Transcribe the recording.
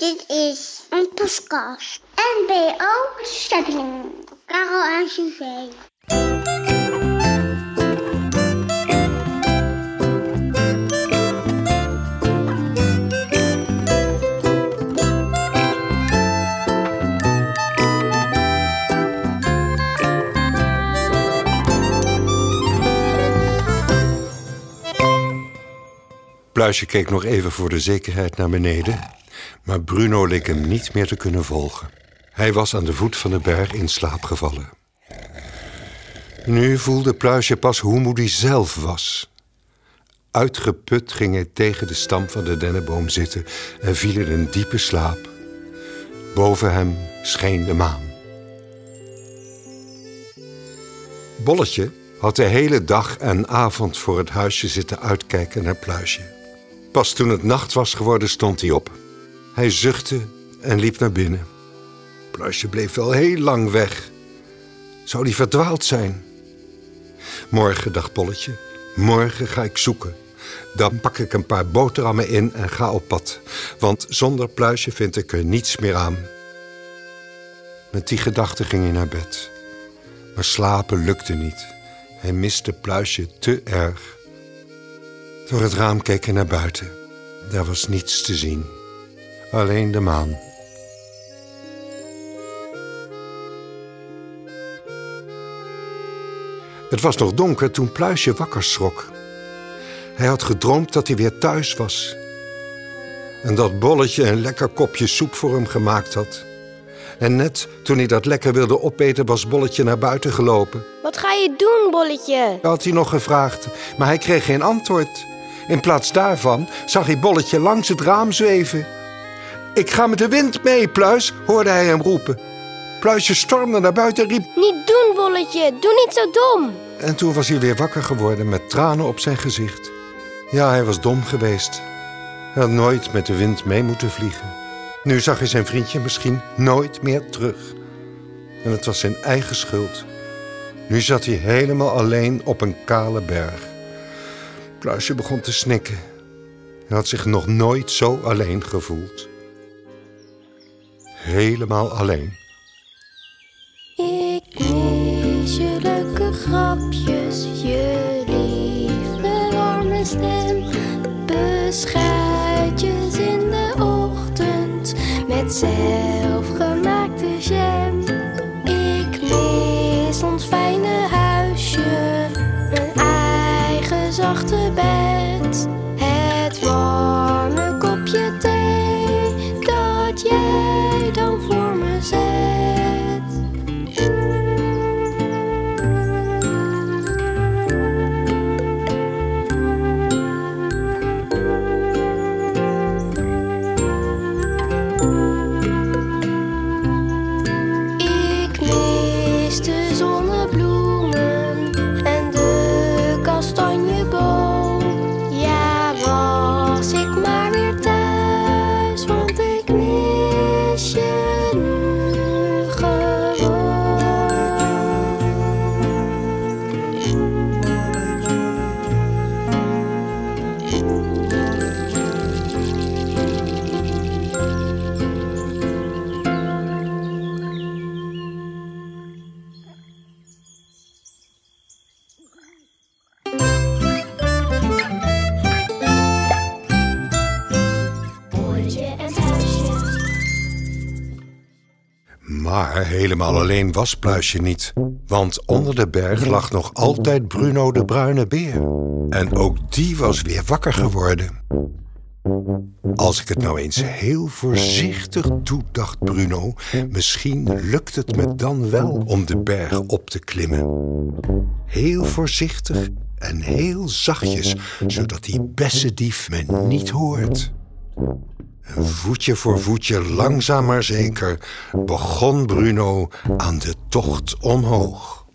Dit is een podcast. NBO Stepping. Karel en Suzanne. Pluisje keek nog even voor de zekerheid naar beneden, maar Bruno leek hem niet meer te kunnen volgen. Hij was aan de voet van de berg in slaap gevallen. Nu voelde Pluisje pas hoe moe hij zelf was. Uitgeput ging hij tegen de stam van de dennenboom zitten en viel in een diepe slaap. Boven hem scheen de maan. Bolletje had de hele dag en avond voor het huisje zitten uitkijken naar Pluisje. Pas toen het nacht was geworden, stond hij op. Hij zuchtte en liep naar binnen. Pluisje bleef wel heel lang weg. Zou hij verdwaald zijn? Morgen, dacht Polletje, morgen ga ik zoeken. Dan pak ik een paar boterhammen in en ga op pad. Want zonder Pluisje vind ik er niets meer aan. Met die gedachte ging hij naar bed. Maar slapen lukte niet. Hij miste Pluisje te erg. Door het raam keek hij naar buiten. Daar was niets te zien. Alleen de maan. Het was nog donker toen Pluisje wakker schrok. Hij had gedroomd dat hij weer thuis was. En dat Bolletje een lekker kopje soep voor hem gemaakt had. En net toen hij dat lekker wilde opeten, was Bolletje naar buiten gelopen. Wat ga je doen, Bolletje? Had hij nog gevraagd, maar hij kreeg geen antwoord. In plaats daarvan zag hij Bolletje langs het raam zweven. Ik ga met de wind mee, Pluis, hoorde hij hem roepen. Pluisje stormde naar buiten en riep... Niet doen, Bolletje. Doe niet zo dom. En toen was hij weer wakker geworden met tranen op zijn gezicht. Ja, hij was dom geweest. Hij had nooit met de wind mee moeten vliegen. Nu zag hij zijn vriendje misschien nooit meer terug. En het was zijn eigen schuld. Nu zat hij helemaal alleen op een kale berg. Pluisje begon te snikken. Hij had zich nog nooit zo alleen gevoeld. Helemaal alleen. Ik mis je leuke grapjes, je liefde warme stem. Beschuitjes in de ochtend met zelfgemaakte Maar helemaal alleen was Pluisje niet. Want onder de berg lag nog altijd Bruno de bruine beer. En ook die was weer wakker geworden. Als ik het nou eens heel voorzichtig doe, dacht Bruno, misschien lukt het me dan wel om de berg op te klimmen. Heel voorzichtig en heel zachtjes, zodat die bessendief me niet hoort. Voetje voor voetje, langzaam maar zeker, begon Bruno aan de tocht omhoog.